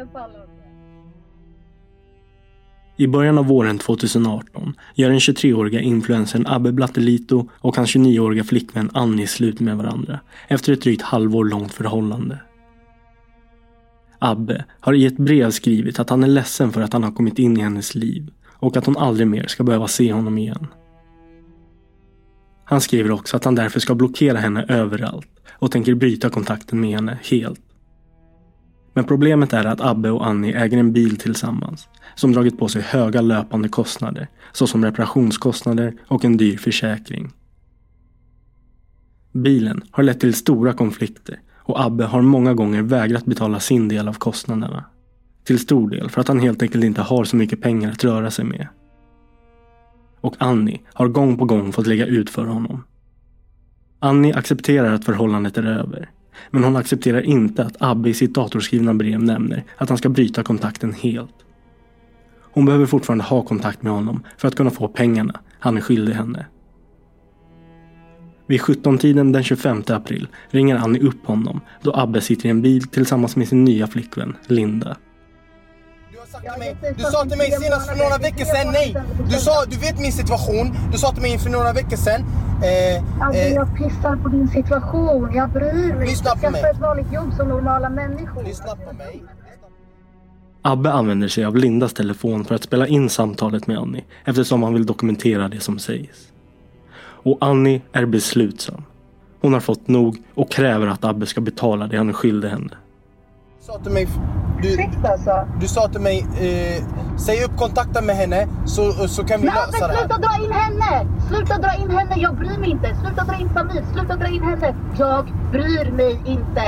Jag pallar inte. I början av våren 2018 gör den 23-åriga influencern Abbe Blattelito och hans 29-åriga flickvän Annie slut med varandra efter ett drygt halvår långt förhållande. Abbe har i ett brev skrivit att han är ledsen för att han har kommit in i hennes liv och att hon aldrig mer ska behöva se honom igen. Han skriver också att han därför ska blockera henne överallt och tänker bryta kontakten med henne helt. Men problemet är att Abbe och Annie äger en bil tillsammans som dragit på sig höga löpande kostnader såsom reparationskostnader och en dyr försäkring. Bilen har lett till stora konflikter och Abbe har många gånger vägrat betala sin del av kostnaderna. Till stor del för att han helt enkelt inte har så mycket pengar att röra sig med. Och Annie har gång på gång fått lägga ut för honom. Annie accepterar att förhållandet är över men hon accepterar inte att Abbe i sitt datorskrivna brev nämner att han ska bryta kontakten helt. Hon behöver fortfarande ha kontakt med honom för att kunna få pengarna han är skyldig henne. Vid 17-tiden den 25 april ringer Annie upp honom då Abbe sitter i en bil tillsammans med sin nya flickvän Linda. Du sa till mig senast för några veckor sedan nej. Du sa, du vet min situation. Du sa till mig för några veckor sedan. Eh, Alltså eh, jag pissar på din situation. Jag bryr mig. Lyssna på mig. ett vanligt jobb som normala människor. lyssna på mig. Abbe använder sig av Lindas telefon för att spela in samtalet med Annie eftersom han vill dokumentera det som sägs. Och Annie är beslutsam. Hon har fått nog och kräver att Abbe ska betala det han är skyldig henne. Du sa till mig, du, alltså. du sa till mig, eh, säg upp kontakten med henne så, så kan vi Abbe lösa det sluta här. dra in henne! Sluta dra in henne, jag bryr mig inte. Sluta dra in familj, sluta dra in henne. Jag bryr mig inte.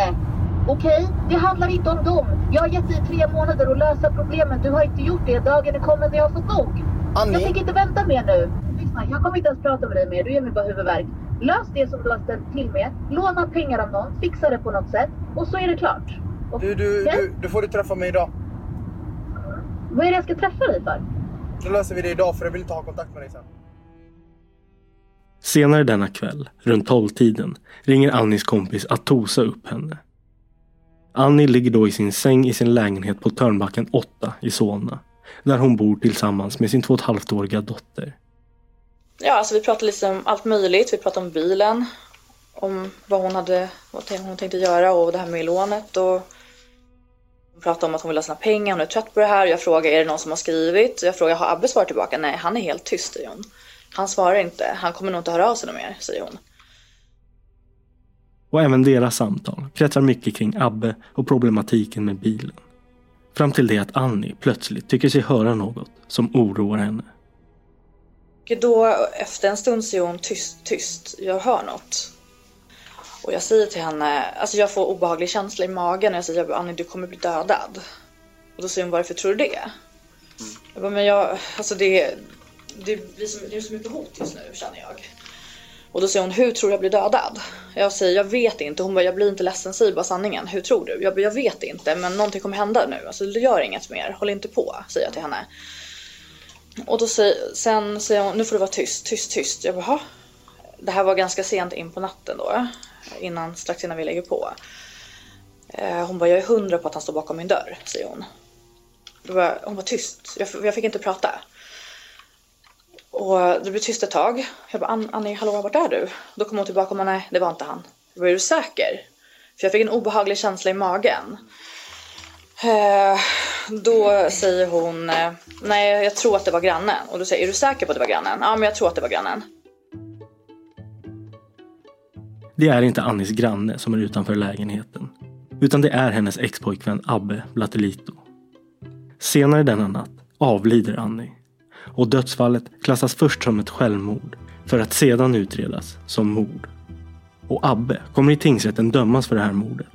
Okej? Det handlar inte om dem. Jag har gett dig tre månader att lösa problemen. Du har inte gjort det. Dagen är kommen när jag har fått nog. Annie? Jag tänker inte vänta mer nu. Lyssna, jag kommer inte ens prata med dig mer. Du ger mig bara huvudvärk. Lös det som du har ställt till med. Låna pengar av någon. Fixa det på något sätt. Och så är det klart. Du, du, du, du får du träffa mig idag. Vad är det jag ska träffa dig för? Då löser vi det idag för jag vill inte ha kontakt med dig sen. Senare denna kväll, runt 12-tiden, ringer Annies kompis Atosa upp henne. Annie ligger då i sin säng i sin lägenhet på Törnbacken 8 i Solna. Där hon bor tillsammans med sin två och ett halvt-åriga dotter. Ja, alltså vi pratade lite om allt möjligt. Vi pratade om bilen, om vad hon hade, vad hon tänkte göra och det här med lånet och pratade om att hon vill ha sina pengar, hon är trött på det här. Jag frågade, är det någon som har skrivit? Jag frågade, har Abbe svarat tillbaka? Nej, han är helt tyst, säger hon. Han svarar inte, han kommer nog inte höra av sig mer, säger hon. Och även deras samtal kretsar mycket kring Abbe och problematiken med bilen. Fram till det att Annie plötsligt tycker sig höra något som oroar henne. Och då efter en stund säger hon tyst, tyst, jag hör något. Och jag säger till henne, alltså jag får obehaglig känsla i magen och jag säger Annie du kommer bli dödad. Och då säger hon varför tror du det? Jag bara, men jag, alltså det, det, blir så, det är så mycket hot just nu känner jag. Och då säger hon, hur tror du jag blir dödad? Jag säger, jag vet inte. Hon bara, jag blir inte ledsen, säg bara sanningen. Hur tror du? Jag bara, jag vet inte, men någonting kommer hända nu. Alltså gör inget mer, håll inte på, säger jag till henne. Och då säger, sen säger hon, nu får du vara tyst, tyst, tyst. Jag bara? Det här var ganska sent in på natten då. Innan, strax innan vi lägger på. Eh, hon bara, jag är hundra på att han står bakom min dörr, säger hon. Då var, hon var tyst, jag, jag fick inte prata. Och det blev tyst ett tag. Jag bara, "An- Annie, hallå, vart är du? Då kom hon tillbaka och bara, nej, det var inte han. Jag bara, är du säker? För jag fick en obehaglig känsla i magen. Eh, då säger hon, nej, jag tror att det var grannen. Och då säger jag, är du säker på att det var grannen? Ja, men jag tror att det var grannen. Det är inte Annis granne som är utanför lägenheten. Utan det är hennes expojkvän Abbe Blattelito. Senare denna natt avlider Annie. Och dödsfallet klassas först som ett självmord för att sedan utredas som mord. Och Abbe kommer i tingsrätten dömas för det här mordet.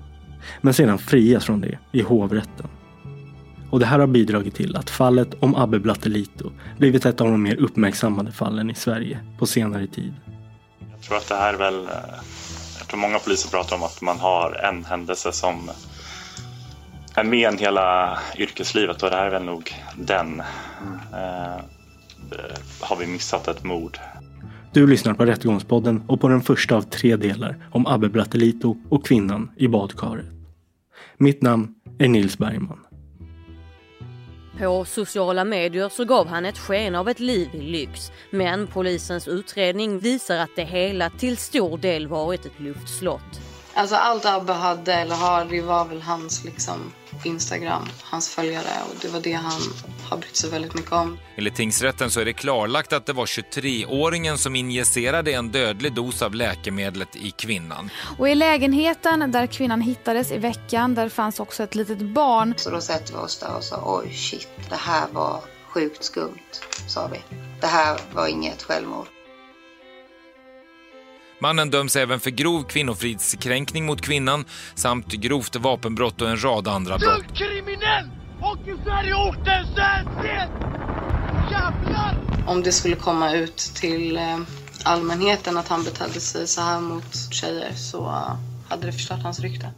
Men sedan frias från det i hovrätten. Och det här har bidragit till att fallet om Abbe Blattelito blivit ett av de mer uppmärksammade fallen i Sverige på senare tid. Jag tror att det här är väl, eh, jag tror många poliser pratar om att man har en händelse som är med en hela yrkeslivet och det här är väl nog den. Eh, eh, har vi missat ett mord? Du lyssnar på Rättegångspodden och på den första av tre delar om Abbe Blattelito och kvinnan i badkaret. Mitt namn är Nils Bergman. På sociala medier så gav han ett sken av ett liv i lyx. Men polisens utredning visar att det hela till stor del varit ett luftslott. Alltså allt Abbe hade eller har, det var väl hans liksom Instagram, hans följare och det var det han har brytt sig väldigt mycket om. Enligt tingsrätten så är det klarlagt att det var 23-åringen som injicerade en dödlig dos av läkemedlet i kvinnan. Och i lägenheten där kvinnan hittades i veckan, där fanns också ett litet barn. Så då sätter vi oss där och sa oj shit, det här var sjukt skumt, sa vi. Det här var inget självmord. Mannen döms även för grov kvinnofridskränkning mot kvinnan samt grovt vapenbrott och en rad andra brott. kriminell och i Sverigeorten sett Jävlar! Om det skulle komma ut till eh, allmänheten att han betedde sig så här mot tjejer så hade det förstört hans rykte.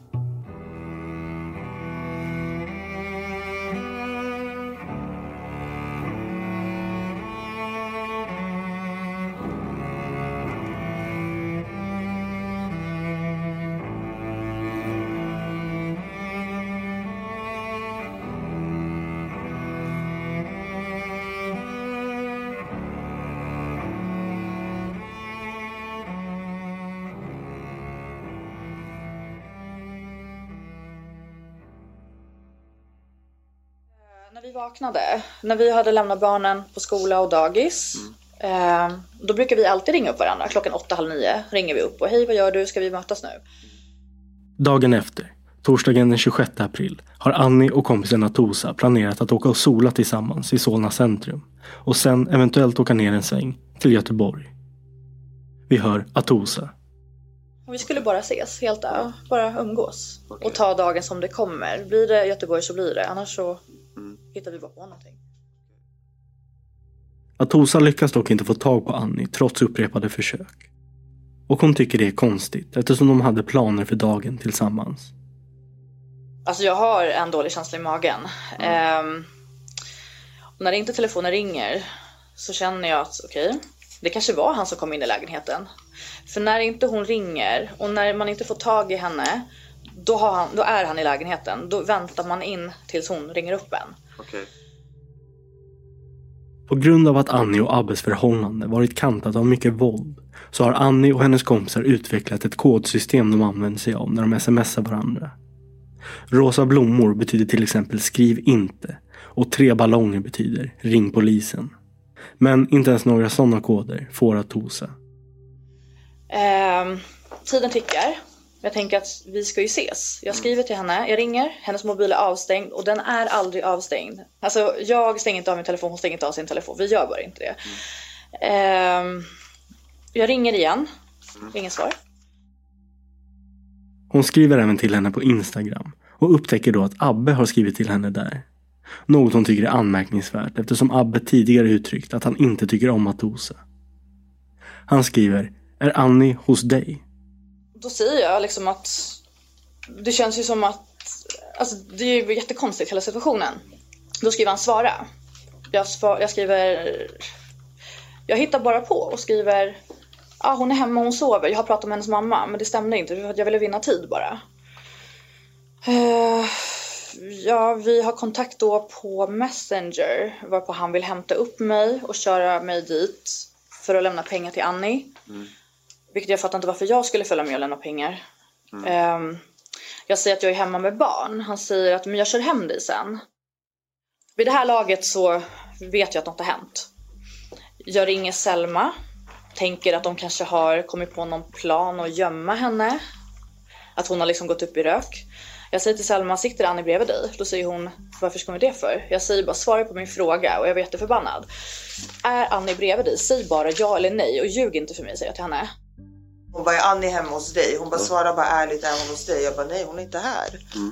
Vi vaknade, när vi hade lämnat barnen på skola och dagis. Eh, då brukar vi alltid ringa upp varandra. Klockan åtta, halv nio ringer vi upp och hej vad gör du, ska vi mötas nu? Dagen efter, torsdagen den 26 april, har Annie och kompisen Atosa planerat att åka och sola tillsammans i Solna centrum och sen eventuellt åka ner en sväng till Göteborg. Vi hör Atosa. Och vi skulle bara ses, helt bara umgås. Och ta dagen som det kommer. Blir det Göteborg så blir det, annars så hittar vi bara på någonting. Atosa lyckas dock inte få tag på Annie trots upprepade försök. Och hon tycker det är konstigt eftersom de hade planer för dagen tillsammans. Alltså jag har en dålig känsla i magen. Ehm, och när inte telefonen ringer så känner jag att okej, det kanske var han som kom in i lägenheten. För när inte hon ringer och när man inte får tag i henne, då, har han, då är han i lägenheten. Då väntar man in tills hon ringer upp en. På grund av att Annie och Abbes förhållande varit kantat av mycket våld så har Annie och hennes kompisar utvecklat ett kodsystem de använder sig av när de smsar varandra. Rosa blommor betyder till exempel skriv inte och tre ballonger betyder ring polisen. Men inte ens några sådana koder får Atosa. Ehm, tiden tickar. Jag tänker att vi ska ju ses. Jag skriver till henne, jag ringer, hennes mobil är avstängd och den är aldrig avstängd. Alltså jag stänger inte av min telefon, hon stänger inte av sin telefon. Vi gör bara inte det. Ehm, jag ringer igen, inget svar. Hon skriver även till henne på Instagram och upptäcker då att Abbe har skrivit till henne där. Något hon tycker är anmärkningsvärt eftersom Abbe tidigare uttryckt att han inte tycker om att dosa. Han skriver Är Annie hos dig? Då säger jag liksom att det känns ju som att, alltså det är ju jättekonstigt hela situationen. Då skriver han svara. Jag, svar, jag skriver, jag hittar bara på och skriver, ah, hon är hemma, hon sover, jag har pratat med hennes mamma men det stämde inte för att jag ville vinna tid bara. Uh, ja, vi har kontakt då på Messenger varpå han vill hämta upp mig och köra mig dit för att lämna pengar till Annie. Mm. Vilket jag fattar inte varför jag skulle följa med och lämna pengar. Mm. Um, jag säger att jag är hemma med barn. Han säger att men jag kör hem dig sen. Vid det här laget så vet jag att något har hänt. Jag ringer Selma. Tänker att de kanske har kommit på någon plan att gömma henne. Att hon har liksom gått upp i rök. Jag säger till Selma, sitter Annie bredvid dig? Då säger hon, varför ska man det för? Jag säger bara, svara på min fråga och jag var jätteförbannad. Är Annie bredvid dig? Säg bara ja eller nej och ljug inte för mig, säger jag till henne. Hon bara, är Annie hemma hos dig? Hon bara svarar bara ärligt, är hon hos dig? Jag bara, nej hon är inte här. Mm.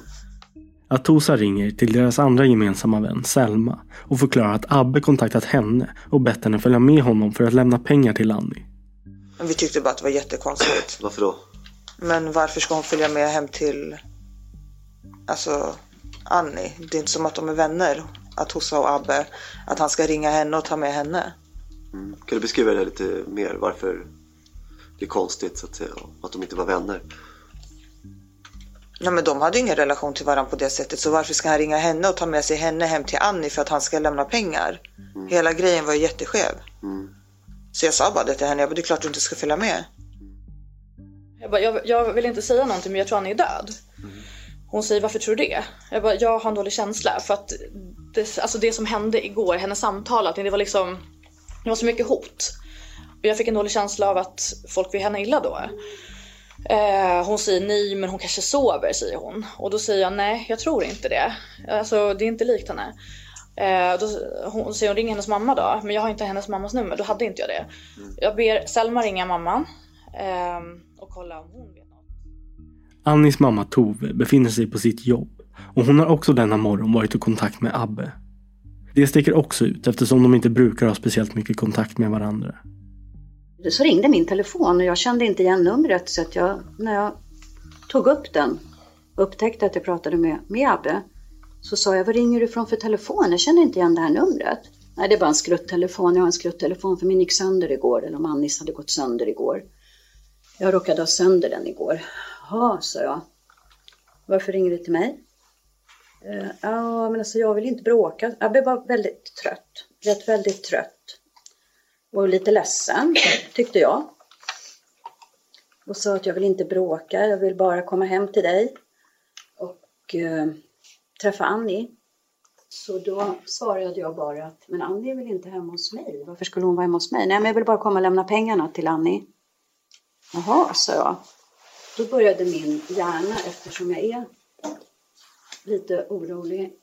Atosa ringer till deras andra gemensamma vän Selma och förklarar att Abbe kontaktat henne och bett henne följa med honom för att lämna pengar till Annie. Men vi tyckte bara att det var jättekonstigt. Varför då? Men varför ska hon följa med hem till alltså Annie? Det är inte som att de är vänner, Atosa och Abbe. Att han ska ringa henne och ta med henne. Mm. Kan du beskriva det lite mer? Varför det är konstigt så att, säga, att de inte var vänner? Nej men de hade ingen relation till varandra på det sättet så varför ska han ringa henne och ta med sig henne hem till Annie för att han ska lämna pengar? Mm. Hela grejen var ju jätteskev. Mm. Så jag sa bara det till henne, jag bara, det är klart du inte ska följa med. Jag, bara, jag, jag vill inte säga någonting men jag tror han är död. Mm. Hon säger varför tror du det? Jag bara, jag har en dålig känsla för att det, alltså det som hände igår, hennes samtal, det var liksom, det var så mycket hot. Jag fick en dålig känsla av att folk vill henne illa då. Eh, hon säger nej men hon kanske sover säger hon. Och då säger jag nej jag tror inte det. Alltså det är inte likt henne. Eh, då, hon säger hon ringer hennes mamma då. Men jag har inte hennes mammas nummer, då hade inte jag det. Mm. Jag ber Selma ringa mamman. Eh, och kolla om hon vet något. Annis mamma Tove befinner sig på sitt jobb. Och hon har också denna morgon varit i kontakt med Abbe. Det sticker också ut eftersom de inte brukar ha speciellt mycket kontakt med varandra. Så ringde min telefon och jag kände inte igen numret så att jag, när jag tog upp den och upptäckte att jag pratade med, med Abbe så sa jag, vad ringer du från för telefon? Jag känner inte igen det här numret. Nej, det är bara en skruttelefon, Jag har en skruttelefon för min gick sönder igår, eller om Annis hade gått sönder igår. Jag råkade ha sönder den igår. Jaha, sa jag. Varför ringer du till mig? Eh, ja, men alltså jag vill inte bråka. Abbe var väldigt trött. Rätt väldigt trött och lite ledsen, tyckte jag. Och sa att jag vill inte bråka, jag vill bara komma hem till dig och eh, träffa Annie. Så då svarade jag bara att, men Annie är väl inte hemma hos mig? Varför skulle hon vara hemma hos mig? Nej, men jag vill bara komma och lämna pengarna till Annie. Jaha, sa jag. Då började min hjärna, eftersom jag är lite orolig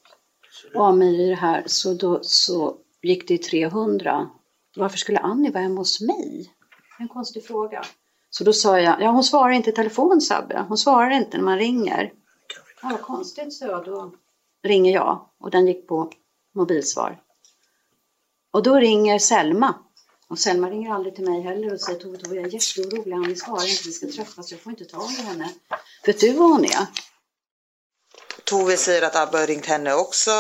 av mig i det här, så då så gick det i 300 varför skulle Annie vara hemma hos mig? En konstig fråga. Så då sa jag, ja hon svarar inte i telefon Sabbe. Hon svarar inte när man ringer. Ja, vad konstigt, så jag. Då ringer jag och den gick på mobilsvar. Och då ringer Selma. Och Selma ringer aldrig till mig heller och säger Tove, Tove jag är jätteorolig, Annie svarar inte, vi ska träffas, jag får inte tag i henne. Vet du vad hon är? Tove säger att Abba har ringt henne också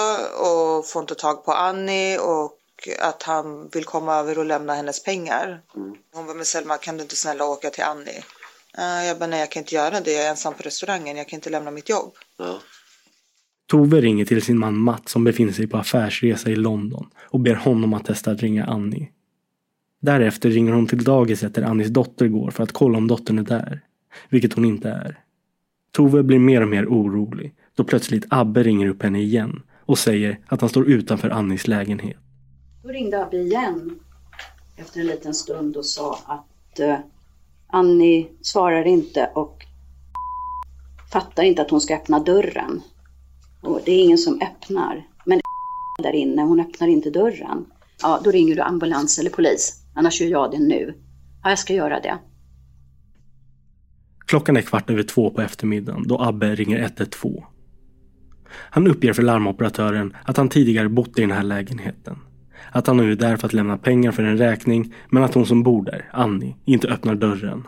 och får inte tag på Annie och att han vill komma över och lämna hennes pengar. Mm. Hon var med Selma, kan du inte snälla åka till Annie? Uh, jag bara, nej jag kan inte göra det, jag är ensam på restaurangen, jag kan inte lämna mitt jobb. Ja. Tove ringer till sin man Matt som befinner sig på affärsresa i London och ber honom att testa att ringa Annie. Därefter ringer hon till dagiset där Annies dotter går för att kolla om dottern är där. Vilket hon inte är. Tove blir mer och mer orolig då plötsligt Abbe ringer upp henne igen och säger att han står utanför Annies lägenhet. Då ringde Abbe igen efter en liten stund och sa att eh, Annie svarar inte och fattar inte att hon ska öppna dörren. Och det är ingen som öppnar. Men där inne, hon öppnar inte dörren. Ja, då ringer du ambulans eller polis. Annars gör jag det nu. Ja, jag ska göra det. Klockan är kvart över två på eftermiddagen då Abbe ringer 112. Han uppger för larmoperatören att han tidigare bott i den här lägenheten. Att han nu är där för att lämna pengar för en räkning men att hon som bor där, Annie, inte öppnar dörren.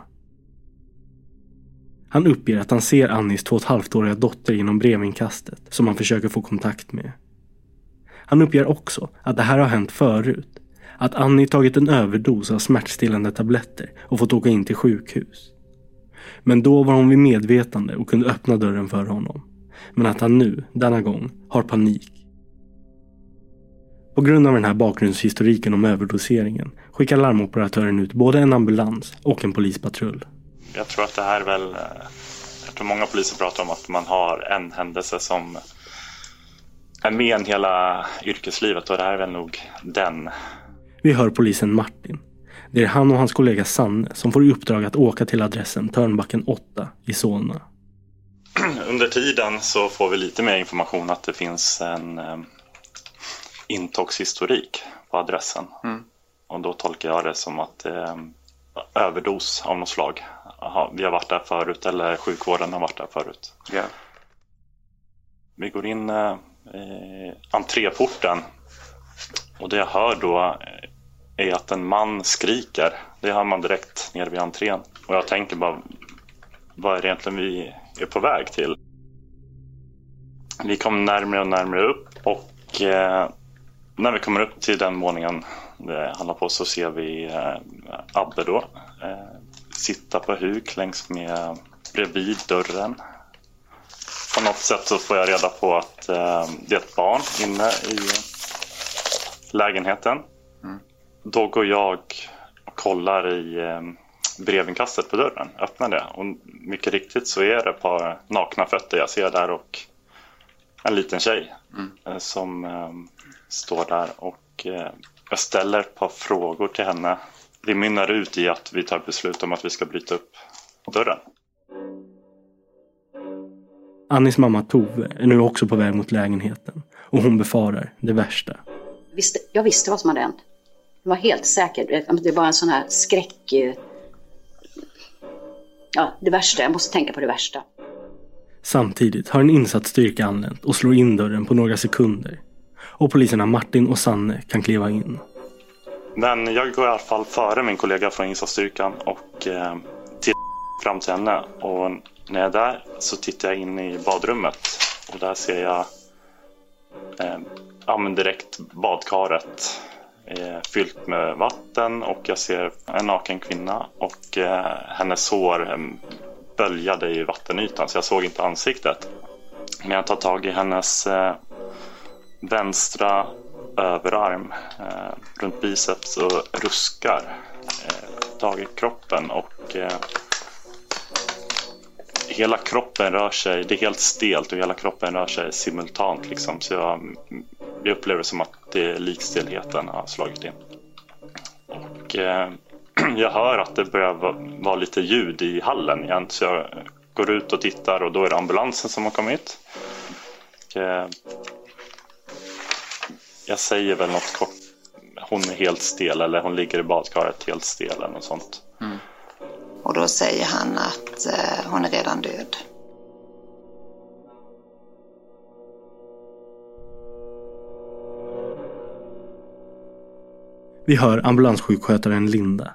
Han uppger att han ser Annies två och ett halvt-åriga dotter genom brevinkastet som han försöker få kontakt med. Han uppger också att det här har hänt förut. Att Annie tagit en överdos av smärtstillande tabletter och fått åka in till sjukhus. Men då var hon vid medvetande och kunde öppna dörren för honom. Men att han nu, denna gång, har panik. På grund av den här bakgrundshistoriken om överdoseringen skickar larmoperatören ut både en ambulans och en polispatrull. Jag tror att det här är väl, eh, jag tror många poliser pratar om att man har en händelse som är med en hela yrkeslivet och det här är väl nog den. Vi hör polisen Martin. Det är han och hans kollega Sanne som får i uppdrag att åka till adressen Törnbacken 8 i Solna. Under tiden så får vi lite mer information att det finns en eh, intoxhistorik på adressen. Mm. Och då tolkar jag det som att är överdos av något slag. Aha, vi har varit där förut eller sjukvården har varit där förut. Ja. Vi går in eh, i entréporten och det jag hör då är att en man skriker. Det hör man direkt nere vid entrén. Och jag tänker bara, vad är det egentligen vi är på väg till? Vi kommer närmare och närmare upp och eh, när vi kommer upp till den våningen det handlar på så ser vi eh, Abbe då eh, sitta på huk längs med bredvid dörren. På något sätt så får jag reda på att eh, det är ett barn inne i lägenheten. Mm. Då går jag och kollar i eh, brevinkastet på dörren, öppnar det och mycket riktigt så är det ett par nakna fötter jag ser där och en liten tjej Mm. eh, som eh, står där och eh, jag ställer ett par frågor till henne. Det mynnar ut i att vi tar beslut om att vi ska bryta upp dörren. Annis mamma Tove är nu också på väg mot lägenheten och hon befarar det värsta. Visste, jag visste vad som hade hänt. Jag var helt säker. Det var en sån här skräck... Ja, det värsta. Jag måste tänka på det värsta. Samtidigt har en insatsstyrka anlänt och slår in dörren på några sekunder. Och poliserna Martin och Sanne kan kliva in. Men jag går i alla fall före min kollega från insatsstyrkan och eh, tittar fram till henne. Och när jag är där så tittar jag in i badrummet och där ser jag eh, ja, men direkt badkaret eh, fyllt med vatten och jag ser en naken kvinna och eh, hennes hår eh, böljade i vattenytan så jag såg inte ansiktet. Men jag tar tag i hennes eh, vänstra överarm eh, runt biceps och ruskar eh, tag i kroppen och eh, hela kroppen rör sig, det är helt stelt och hela kroppen rör sig simultant liksom. Så jag, jag upplever som att eh, det likstelheten har slagit in. Och eh, jag hör att det börjar vara, lite ljud i hallen igen så jag går ut och tittar och då är det ambulansen som har kommit. Och, eh, jag säger väl något kort. Hon är helt stel eller hon ligger i badkaret helt stel eller något sånt. Och då säger han att eh, hon är redan död. Vi hör ambulanssjukskötaren Linda.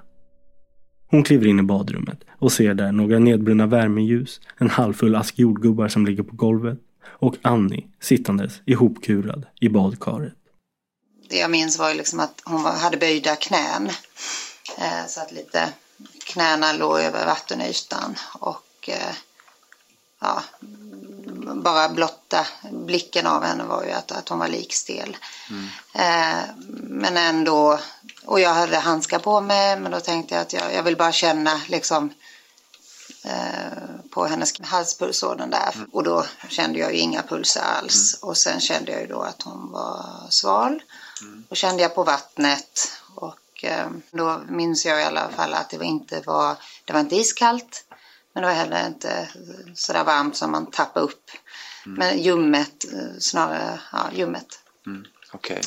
Hon kliver in i badrummet och ser där några nedbrunna värmeljus, en halvfull ask jordgubbar som ligger på golvet och Annie sittandes ihopkurad i badkaret. Det jag minns var ju liksom att hon hade böjda knän. Eh, så att lite knäna låg över vattenytan och eh, ja, bara blotta blicken av henne var ju att, att hon var likstel. Eh, men ändå, och jag hade handskar på mig men då tänkte jag att jag, jag vill bara känna liksom eh, på hennes halspulsådern där. Och då kände jag ju inga pulser alls. Och sen kände jag ju då att hon var sval. Och kände jag på vattnet. Och eh, då minns jag i alla fall att det var inte var, det var inte iskallt men det var heller inte sådär varmt som man tappar upp. Men ljummet, eh, snarare ja, ljummet. Okej.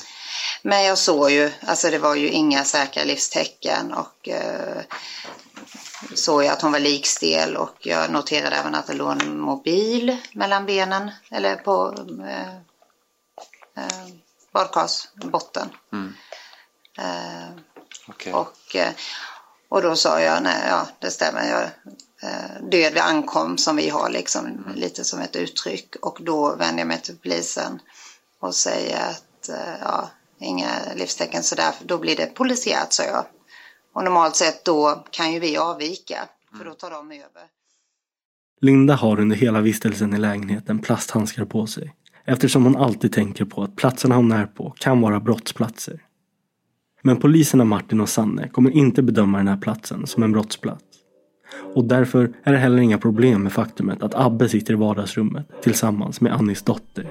Men jag såg ju, alltså det var ju inga säkra livstecken och eh, såg jag att hon var likstel och jag noterade även att det låg en mobil mellan benen eller på eh, eh, badkarsbotten. Mm. Eh, Okej. och, eh, och då sa jag, nej, ja det stämmer, jag Eh, död vid ankom som vi har liksom lite som ett uttryck och då vänder jag mig till polisen och säger att eh, ja, inga livstecken sådär, för då blir det polisiärt sa jag. Och normalt sett då kan ju vi avvika för då tar de över. Linda har under hela vistelsen i lägenheten plasthandskar på sig eftersom hon alltid tänker på att platserna hon är på kan vara brottsplatser. Men poliserna Martin och Sanne kommer inte bedöma den här platsen som en brottsplats. Och därför är det heller inga problem med faktumet att Abbe sitter i vardagsrummet tillsammans med Annis dotter.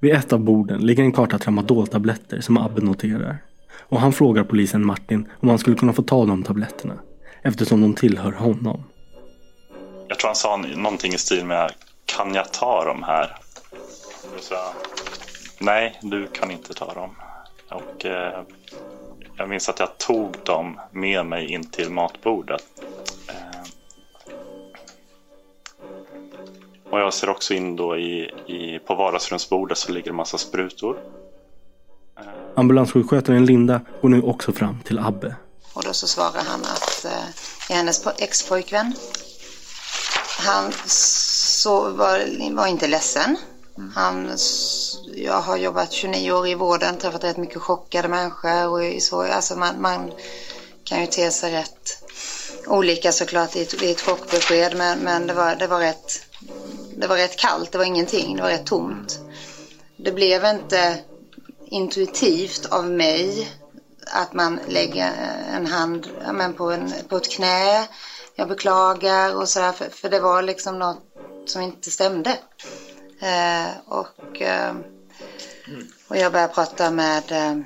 Vid ett av borden ligger en karta tramadoltabletter som Abbe noterar. Och han frågar polisen Martin om han skulle kunna få ta de tabletterna eftersom de tillhör honom. Jag tror han sa någonting i stil med Kan jag ta de här? Då sa jag Nej, du kan inte ta dem. Och eh, jag minns att jag tog dem med mig in till matbordet. Eh, och jag ser också in då i, i, på vardagsrumsbordet så ligger det massa sprutor. Ambulanssjukskötaren Linda går nu också fram till Abbe. Och då så svarar han att eh, är hennes po- ex-pojkvän. Han så var, var inte ledsen. Han, jag har jobbat 29 år i vården, träffat rätt mycket chockade människor. Och så, alltså man, man kan ju te sig rätt olika såklart i ett, i ett chockbesked. Men, men det, var, det, var rätt, det var rätt kallt, det var ingenting, det var rätt tomt. Det blev inte intuitivt av mig att man lägger en hand ja, men på, en, på ett knä. Jag beklagar och sådär för, för det var liksom något som inte stämde. Eh, och, eh, och jag började prata med, eh,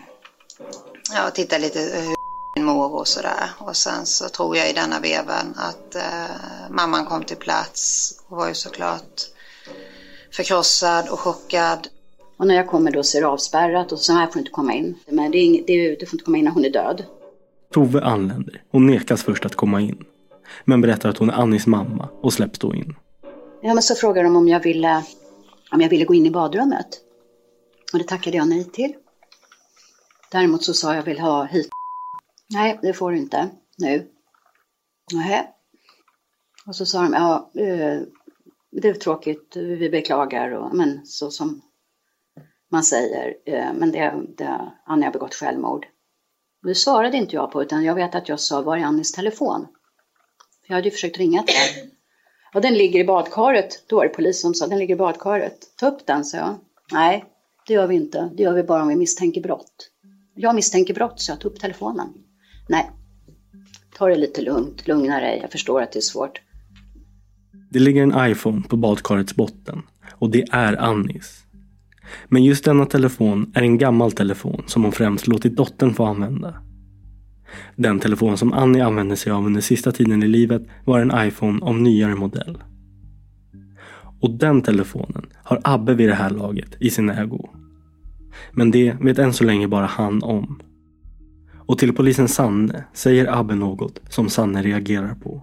ja titta lite hur min mor och sådär. Och sen så tror jag i denna vevan att eh, mamman kom till plats och var ju såklart förkrossad och chockad. Och när jag kommer då så är det avspärrat och så här får du inte komma in. Men det är ing- det är, du får inte komma in när hon är död. Tove anländer och nekas först att komma in. Men berättar att hon är Annis mamma och släpps då in. Ja, men så frågade de om jag ville, om jag ville gå in i badrummet. Och det tackade jag nej till. Däremot så sa jag vill ha hit. Nej, det får du inte nu. Nähä. Och så sa de, ja, eh, det är tråkigt, vi beklagar, och, men så som man säger, eh, men det, det, Annie har begått självmord. Det svarade inte jag på, utan jag vet att jag sa, var är Annies telefon? För jag hade ju försökt ringa till henne. Ja, den ligger i badkaret. Då var det polis som sa, den ligger i badkaret. Ta upp den, sa jag. Nej, det gör vi inte. Det gör vi bara om vi misstänker brott. Jag misstänker brott, så jag tog upp telefonen. Nej, ta det lite lugnt, lugna dig. Jag förstår att det är svårt. Det ligger en iPhone på badkarets botten och det är Annis. Men just denna telefon är en gammal telefon som hon främst låtit dottern få använda. Den telefon som Annie använde sig av under sista tiden i livet var en iPhone av nyare modell. Och den telefonen har Abbe vid det här laget i sin ägo. Men det vet än så länge bara han om. Och till polisen Sanne säger Abbe något som Sanne reagerar på.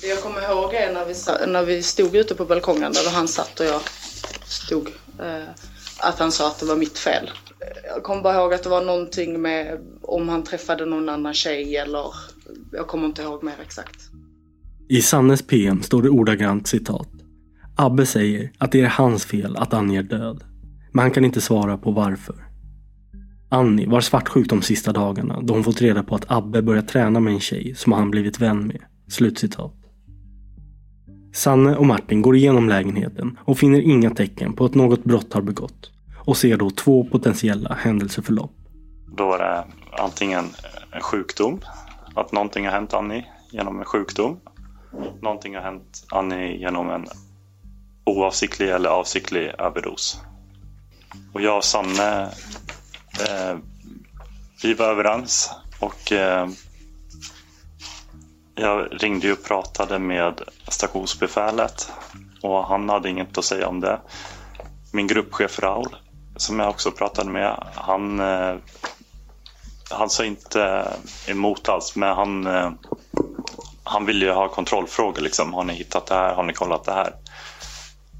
Det jag kommer ihåg är när vi, när vi stod ute på balkongen där han satt och jag stod. Eh, att han sa att det var mitt fel. Jag kommer bara ihåg att det var någonting med om han träffade någon annan tjej eller jag kommer inte ihåg mer exakt. I Sannes PM står det ordagrant citat. Abbe säger att det är hans fel att Annie är död. Men han kan inte svara på varför. Annie var svartsjuk de sista dagarna då hon fått reda på att Abbe börjat träna med en tjej som han blivit vän med. Slutcitat. Sanne och Martin går igenom lägenheten och finner inga tecken på att något brott har begått. Och ser då två potentiella händelseförlopp. Då var det antingen en sjukdom, att någonting har hänt Annie genom en sjukdom. Någonting har hänt Annie genom en oavsiktlig eller avsiktlig överdos. Och jag och Sanne, eh, vi var överens och eh, jag ringde och pratade med stationsbefälet och han hade inget att säga om det. Min gruppchef Raul som jag också pratade med, han, eh, han sa inte emot alls, men han, eh, han ville ju ha kontrollfrågor. Liksom. Har ni hittat det här? Har ni kollat det här?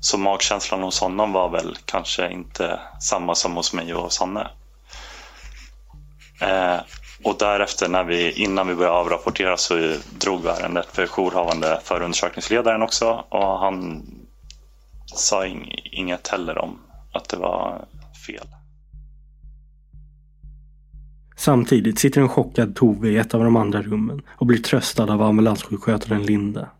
Så magkänslan hos honom var väl kanske inte samma som hos mig och Sanne. Eh, och därefter när vi, innan vi började avrapportera så drog vi ärendet för jourhavande förundersökningsledaren också och han sa inget heller om att det var fel. Samtidigt sitter en chockad Tove i ett av de andra rummen och blir tröstad av ambulanssjukskötaren Linda.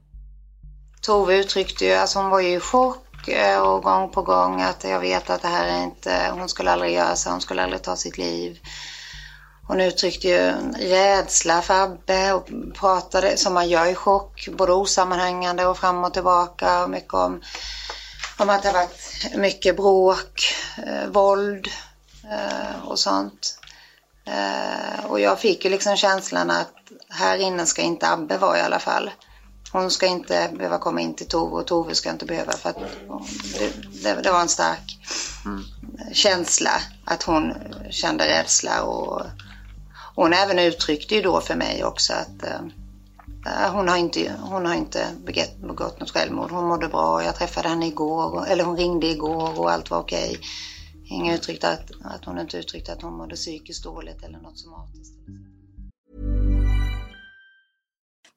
Tove uttryckte ju, alltså hon var ju i chock eh, och gång på gång att jag vet att det här är inte, hon skulle aldrig göra så, hon skulle aldrig ta sitt liv. Hon uttryckte ju rädsla för Abbe och pratade som man gör i chock, både osammanhängande och fram och tillbaka och mycket om, om att det har varit mycket bråk, eh, våld eh, och sånt. Eh, och jag fick ju liksom känslan att här inne ska inte Abbe vara i alla fall. Hon ska inte behöva komma in till Tove och Tove ska inte behöva för att det, det, det var en stark mm. känsla att hon kände rädsla och hon även uttryckte ju då för mig också att äh, Eh, hon har inte, hon har inte begått, begått något självmord. Hon mådde bra. Jag träffade henne igår, eller hon ringde igår och allt var okej. Inga uttryckte att, att hon inte uttryckte att hon mådde psykiskt dåligt eller något somatiskt.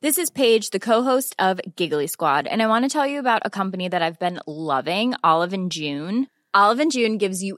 This is Paige, the co-host of Giggly Squad, and I want to tell you about a company that I've been loving, Olive and June. Olive and June gives you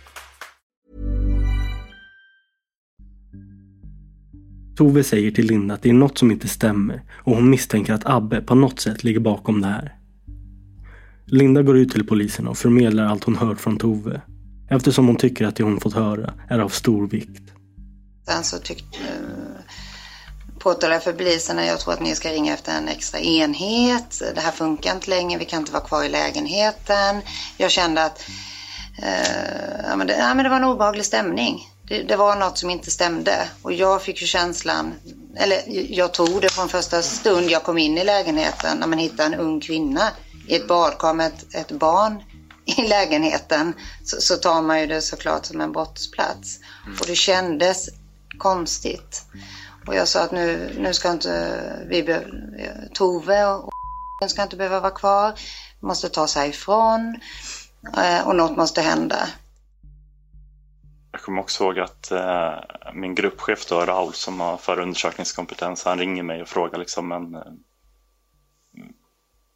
Tove säger till Linda att det är något som inte stämmer och hon misstänker att Abbe på något sätt ligger bakom det här. Linda går ut till polisen och förmedlar allt hon hört från Tove eftersom hon tycker att det hon fått höra är av stor vikt. Sen så tyckte eh, påtalade jag för polisen att jag tror att ni ska ringa efter en extra enhet. Det här funkar inte längre, vi kan inte vara kvar i lägenheten. Jag kände att eh, ja, men det, ja, men det var en obehaglig stämning. Det, det, var något som inte stämde och jag fick ju känslan, eller jag tog det från första stund jag kom in i lägenheten när man hittar en ung kvinna i ett badkar med ett, ett barn i lägenheten så, så, tar man ju det såklart som en brottsplats. Mm. Och det kändes konstigt. Och jag sa att nu, nu ska inte vi Tove och ska inte behöva vara kvar. Måste ta sig ifrån eh, och något måste hända. Jag kommer också ihåg att eh, min gruppchef då, Raul som har förundersökningskompetens, han ringer mig och frågar liksom men eh,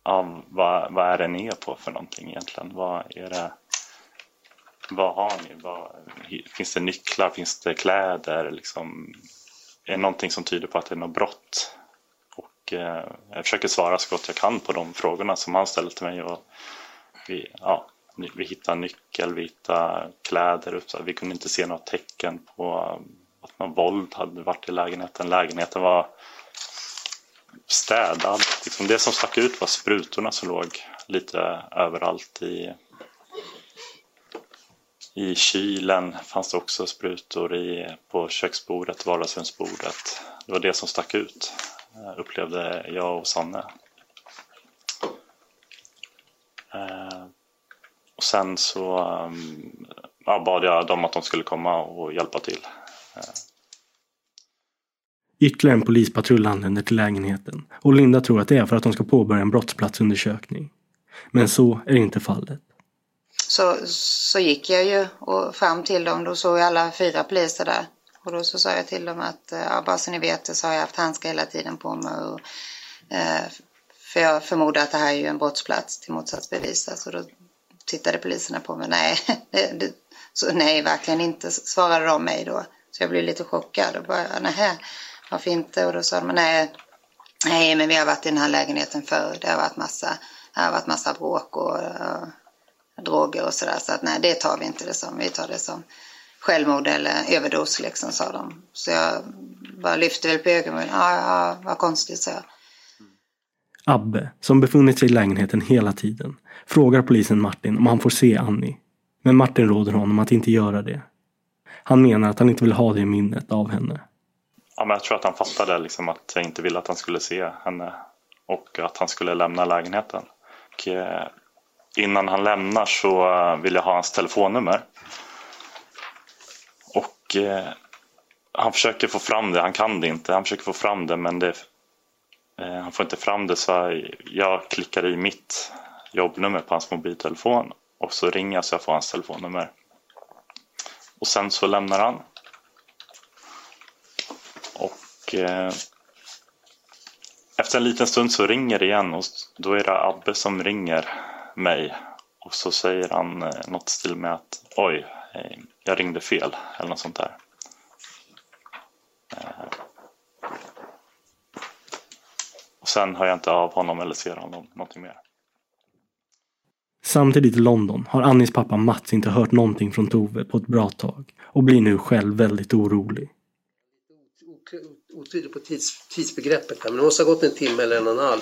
ja, vad, vad är det ni är på för någonting egentligen? Vad är det? Vad har ni? Vad, finns det nycklar? Finns det kläder? Liksom, är det någonting som tyder på att det är något brott? Och eh, jag försöker svara så gott jag kan på de frågorna som han ställer till mig. Och vi, ja, vi hittade nyckel, vi hittade kläder. Vi kunde inte se några tecken på um, att någon våld hade varit i lägenheten. Lägenheten var städad. Liksom det som stack ut var sprutorna som låg lite överallt i i kylen fanns det också sprutor i, på köksbordet, vardagsrumsbordet. Det var det som stack ut, eh, upplevde jag och Sanne. Eh, Eh, sen så um, ja, bad jag dem att de skulle komma och hjälpa till. Eh. Ytterligare en polispatrull anländer till lägenheten och Linda tror att det är för att de ska påbörja en brottsplatsundersökning. Men så är inte fallet. Så, så gick jag ju och fram till dem, då såg jag alla fyra poliser där. Och då så sa jag till dem att, ja, bara så ni vet det så har jag haft handskar hela tiden på mig. Och, eh, för jag förmodar att det här är ju en brottsplats till motsatsbevis. Så då tittade poliserna på mig. Nej, det, så, nej verkligen inte, svarade de mig då. Så jag blev lite chockad och bara, nej, varför inte? Och då sa de, nej, nej, men vi har varit i den här lägenheten förr. Det har varit massa, det har varit massa bråk och, och droger och sådär. Så att nej, det tar vi inte det som. Vi tar det som självmord eller överdos liksom, sa de. Så jag bara lyfte väl på ögonen. Ja, ja, vad konstigt, sa jag. Abbe, som befunnit sig i lägenheten hela tiden, frågar polisen Martin om han får se Annie. Men Martin råder honom att inte göra det. Han menar att han inte vill ha det minnet av henne. Ja, men jag tror att han fattade liksom att jag inte ville att han skulle se henne och att han skulle lämna lägenheten. Och, eh, innan han lämnar så eh, vill jag ha hans telefonnummer. Och eh, han försöker få fram det, han kan det inte. Han försöker få fram det men det, Eh, han får inte fram det så jag klickar i mitt jobbnummer på hans mobiltelefon och så ringer jag så jag får hans telefonnummer. Och sen så lämnar han. Och eh, efter en liten stund så ringer det igen och då är det Abbe som ringer mig och så säger han eh, något till med att oj, eh, jag ringde fel eller något sånt där. Eh, och sen hör jag inte av honom eller ser honom någonting mer. Samtidigt i London har Annis pappa Mats inte hört någonting från Tove på ett bra tag och blir nu själv väldigt orolig. Otydlig på tids, tidsbegreppet men det måste ha gått en timme eller en och en halv.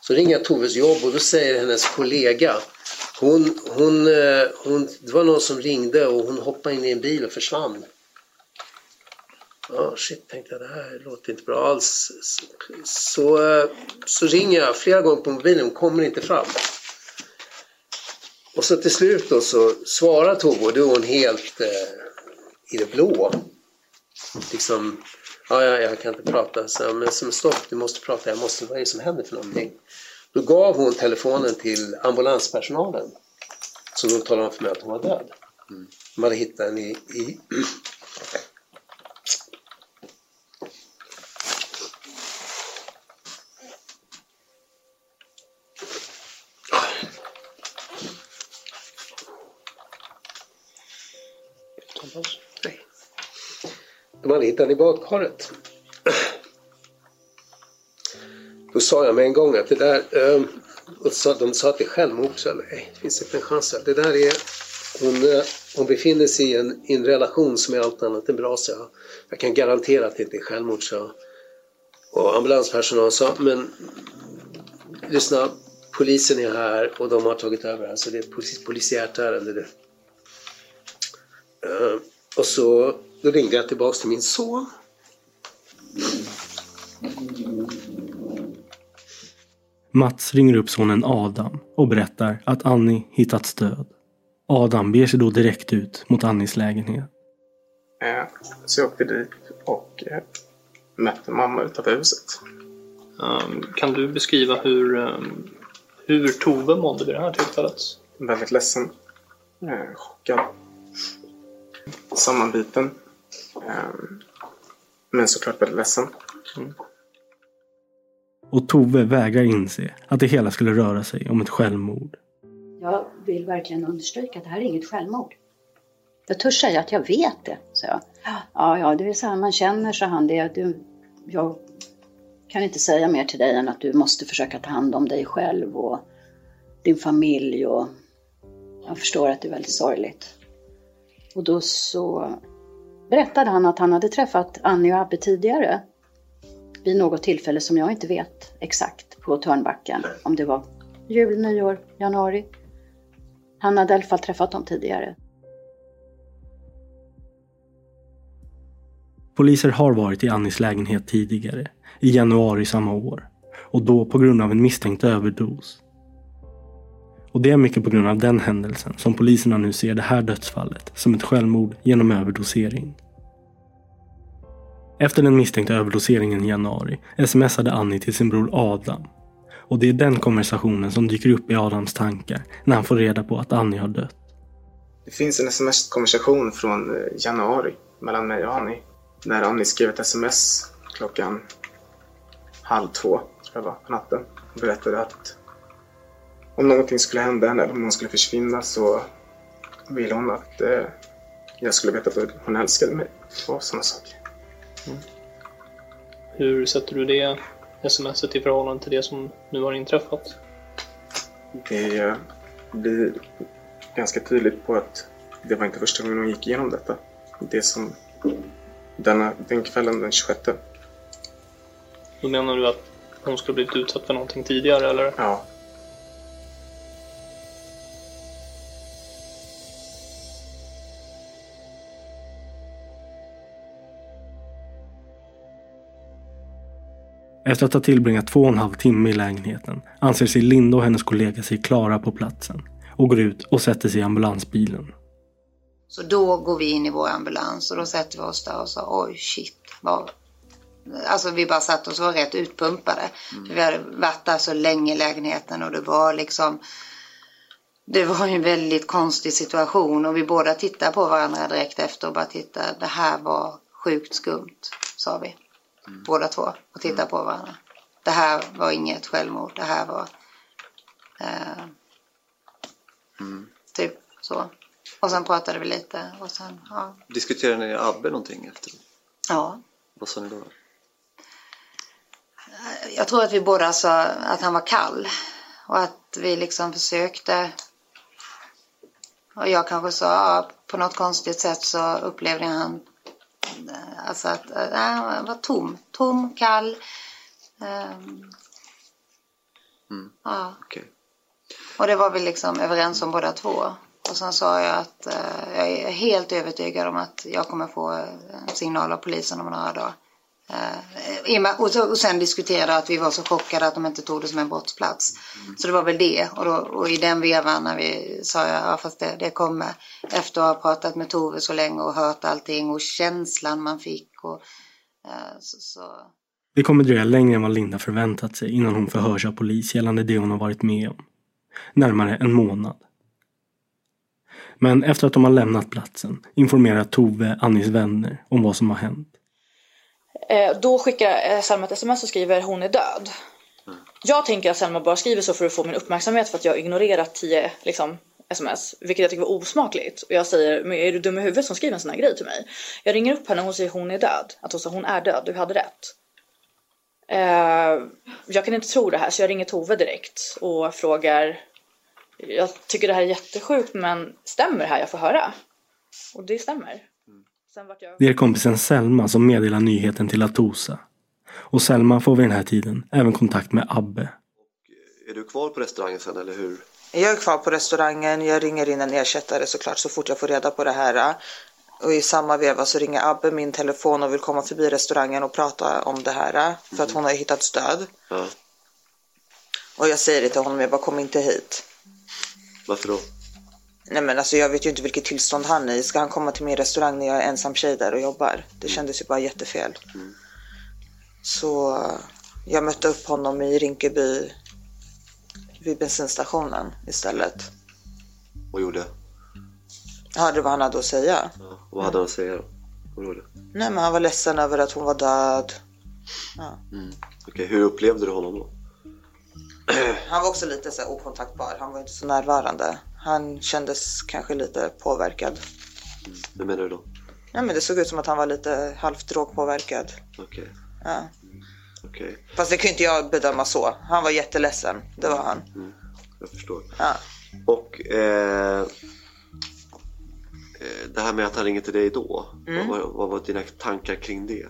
Så ringer jag Toves jobb och då säger hennes kollega hon, hon, eh, hon, det var någon som ringde och hon hoppade in i en bil och försvann. Ja, oh, shit, tänkte jag, det här låter inte bra alls. Så, så ringer jag flera gånger på mobilen, hon kommer inte fram. Och så till slut då så svarar Tove och då är hon helt eh, i det blå. Liksom, ja, ja, jag kan inte prata. Så, men som stopp, du måste prata, jag måste, vad är det som händer för någonting? Då gav hon telefonen till ambulanspersonalen. Så då talade om för mig att hon var död. Mm. De hade hittat henne i, i sittande i badkaret. Då sa jag med en gång att det där, ehm, och de sa att det är självmord. Så nej, det finns inte en chans. Det där är, hon, eh, hon befinner sig i en, i en relation som är allt annat än bra. Så jag, jag kan garantera att det inte är självmord. Så. Och ambulanspersonalen sa, men lyssna, polisen är här och de har tagit över. Alltså det är ett polisiärt ärende. Det. Ehm, och så då ringde jag tillbaks till min son. Mats ringer upp sonen Adam och berättar att Annie hittats död. Adam beger sig då direkt ut mot Annis lägenhet. Eh, så jag åkte dit och eh, mötte mamma utanför huset. Um, kan du beskriva hur, um, hur Tove mådde vid det här tillfället? Väldigt ledsen. Eh, chockad. Sammanbiten. Um, men såklart väldigt ledsen. Mm. Och Tove vägrar inse att det hela skulle röra sig om ett självmord. Jag vill verkligen understryka att det här är inget självmord. Jag törs säga att jag vet det, sa jag. Ja, ja, det är så här man känner, sa han. Det, du, jag kan inte säga mer till dig än att du måste försöka ta hand om dig själv och din familj och jag förstår att det är väldigt sorgligt. Och då så berättade han att han hade träffat Annie och Abbe tidigare. Vid något tillfälle som jag inte vet exakt på Törnbacken. Om det var jul, nyår, januari. Han hade i alla fall träffat dem tidigare. Poliser har varit i Annis lägenhet tidigare, i januari samma år. Och då på grund av en misstänkt överdos. Och det är mycket på grund av den händelsen som poliserna nu ser det här dödsfallet som ett självmord genom överdosering. Efter den misstänkta överdoseringen i januari smsade Annie till sin bror Adam. Och det är den konversationen som dyker upp i Adams tankar när han får reda på att Annie har dött. Det finns en sms-konversation från eh, januari mellan mig och Annie. När Annie skrev ett sms klockan halv två, tror jag var, på natten. Och berättade att om någonting skulle hända henne, eller om hon skulle försvinna så ville hon att eh, jag skulle veta att hon älskade mig. Och sådana saker. Hur sätter du det smset i förhållande till det som nu har inträffat? Det eh, blir ganska tydligt på att det var inte första gången hon gick igenom detta. Det som denna, den kvällen den 26. Då menar du att hon skulle blivit utsatt för någonting tidigare eller? Ja. Efter att ha tillbringat två och en halv timme i lägenheten anser sig Linda och hennes kollega sig klara på platsen och går ut och sätter sig i ambulansbilen. Så då går vi in i vår ambulans och då sätter vi oss där och sa oj shit. Vad... Alltså vi bara satt oss och var rätt utpumpade. Vi hade varit där så länge i lägenheten och det var liksom det var en väldigt konstig situation och vi båda tittade på varandra direkt efter och bara tittade. Det här var sjukt skumt, sa vi. Båda två och tittade på varandra. Det här var inget självmord. Det här var eh, typ så. Och sen pratade vi lite och sen, ja. Diskuterade ni Abbe någonting efter? ja. Vad sa ni då? Jag tror att vi båda sa att han var kall och att vi liksom försökte och jag kanske sa ja, på något konstigt sätt så upplevde jag han eh, alltså att äh, var tom, tom, kall. Ehm, Ja. Och det var vi liksom överens om båda två. Och sen sa jag att eh, jag är helt övertygad om att jag kommer få en signal av polisen om några dagar. Eh, och så, och sen diskuterade att vi var så chockade att de inte tog det som en brottsplats. Så det var väl det. Och, då, och i den vevan när vi sa jag, ja fast det, det kommer. Efter att ha pratat med Tove så länge och hört allting och känslan man fick. Och, eh, så, så. Det kommer dröja längre än vad Linda förväntat sig innan hon förhörs av polis gällande det hon har varit med om. Närmare en månad. Men efter att de har lämnat platsen informerar Tove Annis vänner om vad som har hänt. Eh, då skickar eh, Selma ett sms och skriver hon är död. Jag tänker att Selma bara skriver så för att få min uppmärksamhet för att jag ignorerat 10 liksom, sms. Vilket jag tycker var osmakligt. Och jag säger, men är du dum i huvudet som skriver en sån här grej till mig? Jag ringer upp henne och hon säger hon är död. Att hon sa hon är död, du hade rätt. Eh, jag kan inte tro det här så jag ringer Tove direkt och frågar. Jag tycker det här är jättesjukt men stämmer det här jag får höra? Och det stämmer. Sen vart jag... Det är kompisen Selma som meddelar nyheten till Atosa. Och Selma får vid den här tiden även kontakt med Abbe. Är du kvar på restaurangen sen eller hur? Jag är kvar på restaurangen, jag ringer in en ersättare såklart så fort jag får reda på det här. Och i samma veva så ringer Abbe min telefon och vill komma förbi restaurangen och prata om det här. För att hon har hittat stöd. Ja. Och jag säger det till honom, jag bara kom inte hit. Varför då? Nej men alltså jag vet ju inte vilket tillstånd han är i. Ska han komma till min restaurang när jag är ensam tjej där och jobbar? Det kändes ju bara jättefel. Så eh, jag mötte upp honom i Rinkeby vid bensinstationen istället. Vad gjorde? Hörde vad han hade att säga. Och vad hade han att säga då? Vad? Nej men han var ledsen över att hon var död. Ja. Mm. Okej, hur upplevde du honom då? Han var också lite så okontaktbar. Han var inte så närvarande. Han kändes kanske lite påverkad. Hur menar du då? Nej men det såg ut som att han var lite halvt drogpåverkad. Okej, Ja. okej. Fast det ju inte jag bedöma så. Han var jätteledsen. Det var han. Jag förstår. Ja. Och eh, eh, det här med att han ringer till dig då. Mm. Vad, var- vad var dina tankar kring det?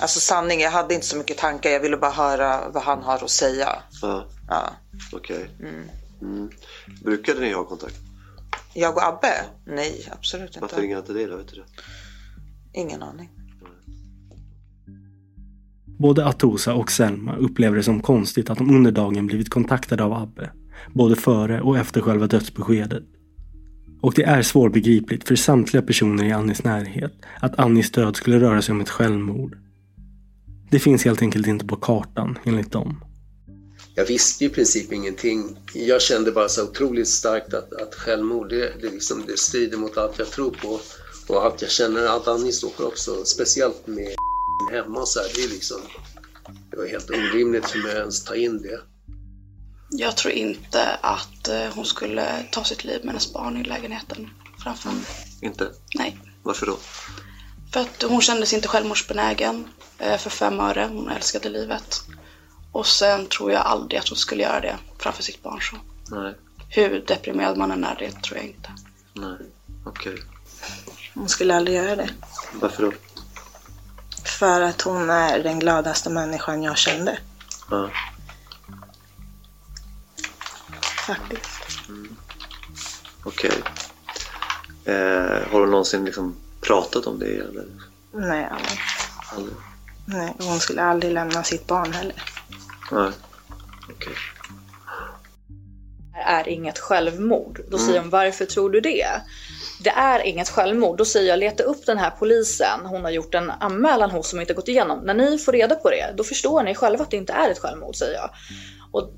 Alltså sanning, jag hade inte så mycket tankar. Jag ville bara höra vad han har att säga. Ja, Ja. okej. Mm. Mm. Brukade ni ha kontakt? Jag och Abbe? Nej, absolut Varför inte. ringer han till dig då? Vet du det? Ingen aning. Både Atosa och Selma upplever det som konstigt att de under dagen blivit kontaktade av Abbe. Både före och efter själva dödsbeskedet. Och det är svårbegripligt för samtliga personer i Annis närhet att Annis död skulle röra sig om ett självmord. Det finns helt enkelt inte på kartan enligt dem. Jag visste ju i princip ingenting. Jag kände bara så otroligt starkt att, att självmord, det, det, liksom, det strider mot allt jag tror på. Och allt jag känner, allt Annie står för också. Speciellt med hemma och så här, det är liksom... Det var helt orimligt för mig att ens ta in det. Jag tror inte att eh, hon skulle ta sitt liv med hennes barn i lägenheten framför mig. Inte? Nej. Varför då? För att hon kände sig inte självmordsbenägen eh, för fem öre. Hon älskade livet. Och sen tror jag aldrig att hon skulle göra det framför sitt barn. Så. Nej, Hur deprimerad man än är, det tror jag inte. nej, okej. Hon skulle aldrig göra det. Varför då? För att hon är den gladaste människan jag kände. Ja. Faktiskt. Okej. Eh, har du någonsin liksom pratat om det? Eller? Nej, aldrig. Aldrig? Nej, hon skulle aldrig lämna sitt barn heller. Nej. Det är inget självmord. Då Mm. säger hon varför tror du det? Det är inget självmord. Då säger jag leta upp den här polisen. Hon har gjort en anmälan hos som inte gått igenom. När ni får reda på det, då förstår ni själva att det inte är ett självmord säger jag. Och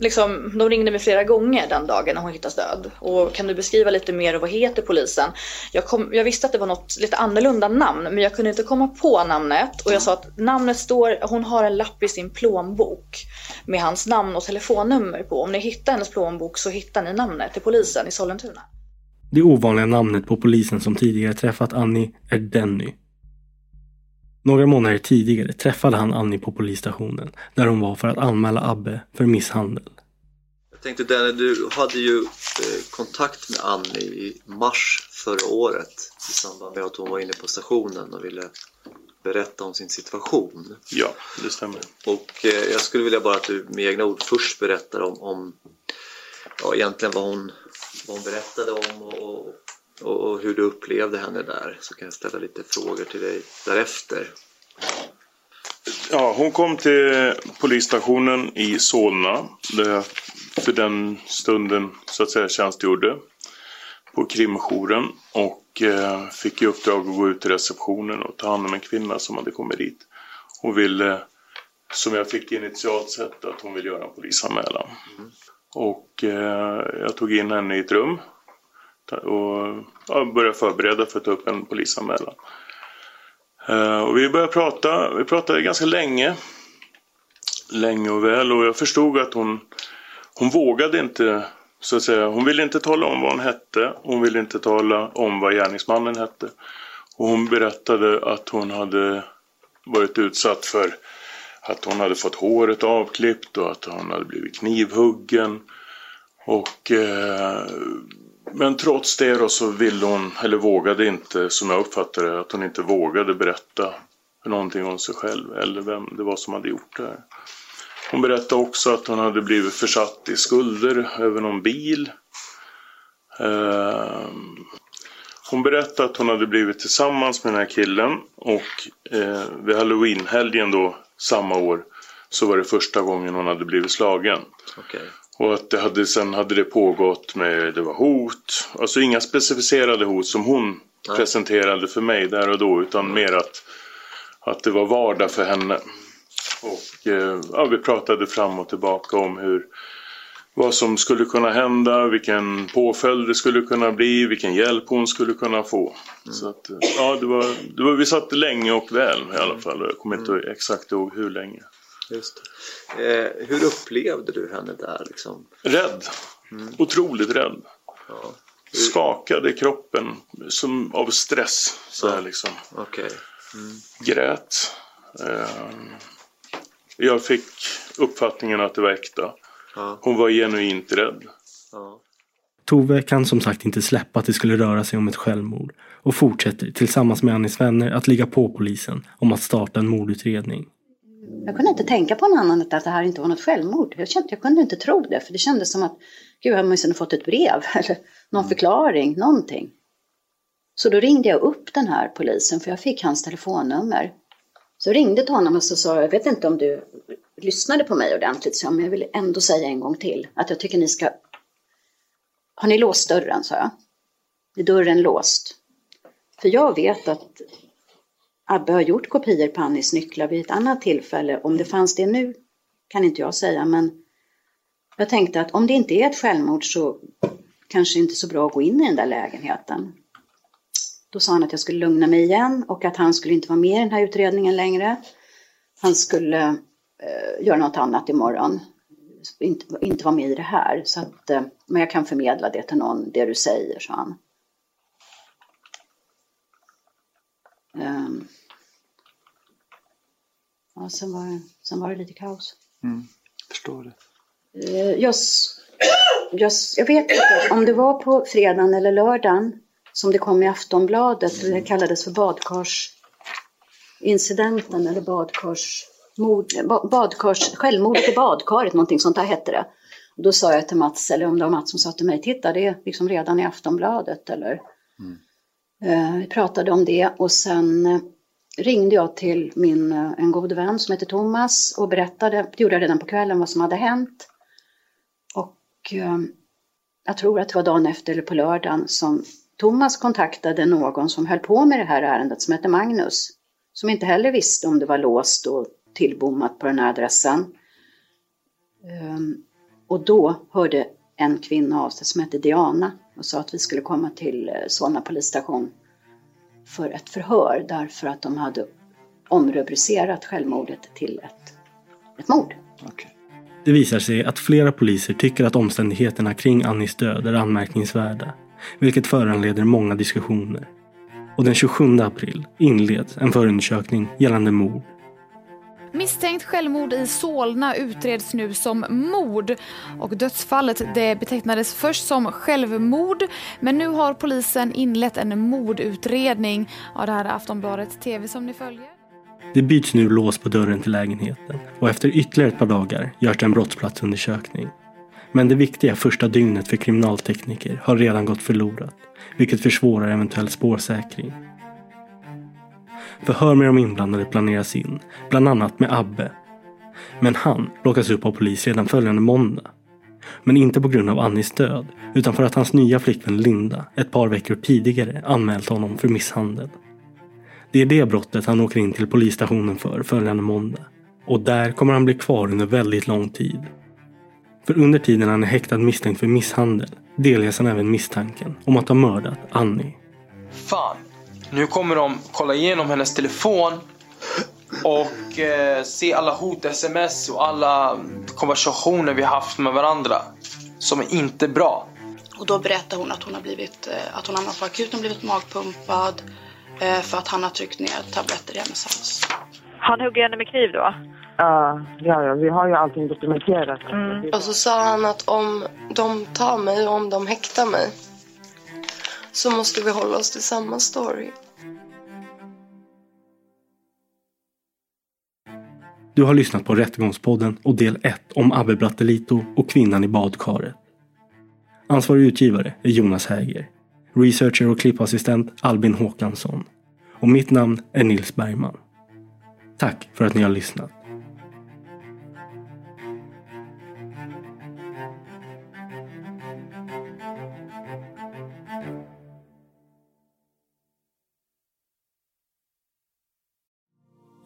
liksom, de ringde mig flera gånger den dagen när hon hittas död. Och kan du beskriva lite mer och vad heter polisen? Jag, kom, jag visste att det var något lite annorlunda namn men jag kunde inte komma på namnet. Och jag sa att namnet står, hon har en lapp i sin plånbok med hans namn och telefonnummer på. Om ni hittar hennes plånbok så hittar ni namnet till polisen i Sollentuna. Det ovanliga namnet på polisen som tidigare träffat Annie är Denny. Några månader tidigare träffade han Annie på polisstationen där hon var för att anmäla Abbe för misshandel. Jag tänkte Danny, du hade ju eh, kontakt med Annie i mars förra året i samband med att hon var inne på stationen och ville berätta om sin situation. Ja, det stämmer. Och eh, jag skulle vilja bara att du med egna ord först berättar om, om ja, egentligen vad hon, vad hon berättade om och, och, och hur du upplevde henne där. Så kan jag ställa lite frågor till dig därefter. Ja, hon kom till polisstationen i Solna där jag för den stunden så att säga tjänstgjorde på krimjouren och eh, fick i uppdrag att gå ut till receptionen och ta hand om en kvinna som hade kommit dit och ville, som jag fick initialt sett, att hon ville göra en polisanmälan. Och eh, jag tog in henne i ett rum och ja, förbereda för att ta upp en polisanmälan. Eh, och vi började prata, vi pratade ganska länge. Länge och väl och jag förstod att hon, hon vågade inte, så att säga, hon ville inte tala om vad hon hette. Hon ville inte tala om vad gärningsmannen hette. Och hon berättade att hon hade varit utsatt för att hon hade fått håret avklippt och att hon hade blivit knivhuggen. Och, eh, men trots det då så ville hon, eller vågade inte, som jag uppfattade det, att hon inte vågade berätta någonting om sig själv eller vem det var som hade gjort det här. Hon berättade också att hon hade blivit försatt i skulder över någon bil. Ehm, hon berättade att hon hade blivit tillsammans med den här killen och eh, vid halloweenhelgen då samma år så var det första gången hon hade blivit slagen. Okay. Och att det hade, sen hade det pågått med, det var hot, alltså inga specificerade hot som hon Nej. presenterade för mig där och då utan mer att, att det var vardag för henne. Och eh, ja, vi pratade fram och tillbaka om hur vad som skulle kunna hända, vilken påföljd det skulle kunna bli, vilken hjälp hon skulle kunna få. Så att, eh, ja, det var, det var, vi satt länge och väl i alla fall. och Jag kommer inte exakt ihåg hur länge. Just. Eh, hur upplevde du henne där liksom? Rädd. Otroligt rädd. Skakade i kroppen som av stress. Så här liksom. Okej. Grät. Eh, jag fick uppfattningen att det var äkta. Ja. Hon var genuint rädd. Ja. Tove kan som sagt inte släppa att det skulle röra sig om ett självmord och fortsätter tillsammans med Annis vänner att ligga på polisen om att starta en mordutredning. Jag kunde inte tänka på något annat än att det här inte var något självmord. Jag, kände, jag kunde inte tro det, för det kändes som att gud, jag hade åtminstone fått ett brev eller någon förklaring, någonting. Så då ringde jag upp den här polisen, för jag fick hans telefonnummer. Så ringde jag till honom och så sa jag, jag vet inte om du lyssnade på mig ordentligt, så jag, men jag vill ändå säga en gång till att jag tycker ni ska... Har ni låst dörren, sa jag. Är dörren låst? För jag vet att Abbe har gjort kopior på Annis nycklar vid ett annat tillfälle. Om det fanns det nu kan inte jag säga, men jag tänkte att om det inte är ett självmord så kanske inte så bra att gå in i den där lägenheten. Då sa han att jag skulle lugna mig igen och att han skulle inte vara med i den här utredningen längre. Han skulle eh, göra något annat imorgon. Inte, inte vara med i det här. Så att, eh, men jag kan förmedla det till någon, det du säger, sa han. Um, ja, sen, var det, sen var det lite kaos. Mm, förstår det. Uh, jag, jag, jag vet inte om det var på fredagen eller lördagen som det kom i Aftonbladet. Det kallades för badkarsincidenten eller badkars, självmordet i badkaret, någonting sånt där hette det. Och då sa jag till Mats, eller om det var Mats som sa till mig, titta det är liksom redan i Aftonbladet eller mm. Eh, vi pratade om det och sen eh, ringde jag till min, eh, en god vän som heter Thomas och berättade, det gjorde jag redan på kvällen, vad som hade hänt. Och eh, jag tror att det var dagen efter eller på lördagen som Thomas kontaktade någon som höll på med det här ärendet som hette Magnus. Som inte heller visste om det var låst och tillbommat på den här adressen. Ehm, och då hörde en kvinna av sig som hette Diana och sa att vi skulle komma till eh, Solna polisstation för ett förhör därför att de hade omrubricerat självmordet till ett, ett mord. Okay. Det visar sig att flera poliser tycker att omständigheterna kring Annis död är anmärkningsvärda, vilket föranleder många diskussioner. Och den 27 april inleds en förundersökning gällande mord Misstänkt självmord i Solna utreds nu som mord och dödsfallet det betecknades först som självmord men nu har polisen inlett en mordutredning. Ja, det här är Aftonbladet TV som ni följer. Det byts nu lås på dörren till lägenheten och efter ytterligare ett par dagar görs det en brottsplatsundersökning. Men det viktiga första dygnet för kriminaltekniker har redan gått förlorat, vilket försvårar eventuell spårsäkring. Förhör med de inblandade planeras in, bland annat med Abbe. Men han plockas upp av polis redan följande måndag. Men inte på grund av Annis död, utan för att hans nya flickvän Linda ett par veckor tidigare anmält honom för misshandel. Det är det brottet han åker in till polisstationen för följande måndag. Och där kommer han bli kvar under väldigt lång tid. För under tiden han är häktad misstänkt för misshandel delges han även misstanken om att ha mördat Annie. Fan, nu kommer de kolla igenom hennes telefon och eh, se alla hot, sms och alla konversationer vi haft med varandra som är inte bra. Och då berättar hon att hon har blivit, eh, att hon hamnat på akuten, blivit magpumpad eh, för att han har tryckt ner tabletter i hennes hals. Han hugger henne med kniv då? Ja, ja, vi har ju allting dokumenterat. Mm. Och så sa han att om de tar mig och om de häktar mig så måste vi hålla oss till samma story. Du har lyssnat på Rättegångspodden och del 1 om Abbe Brattelito och kvinnan i badkaret. Ansvarig utgivare är Jonas Häger. Researcher och klippassistent Albin Håkansson. Och mitt namn är Nils Bergman. Tack för att ni har lyssnat.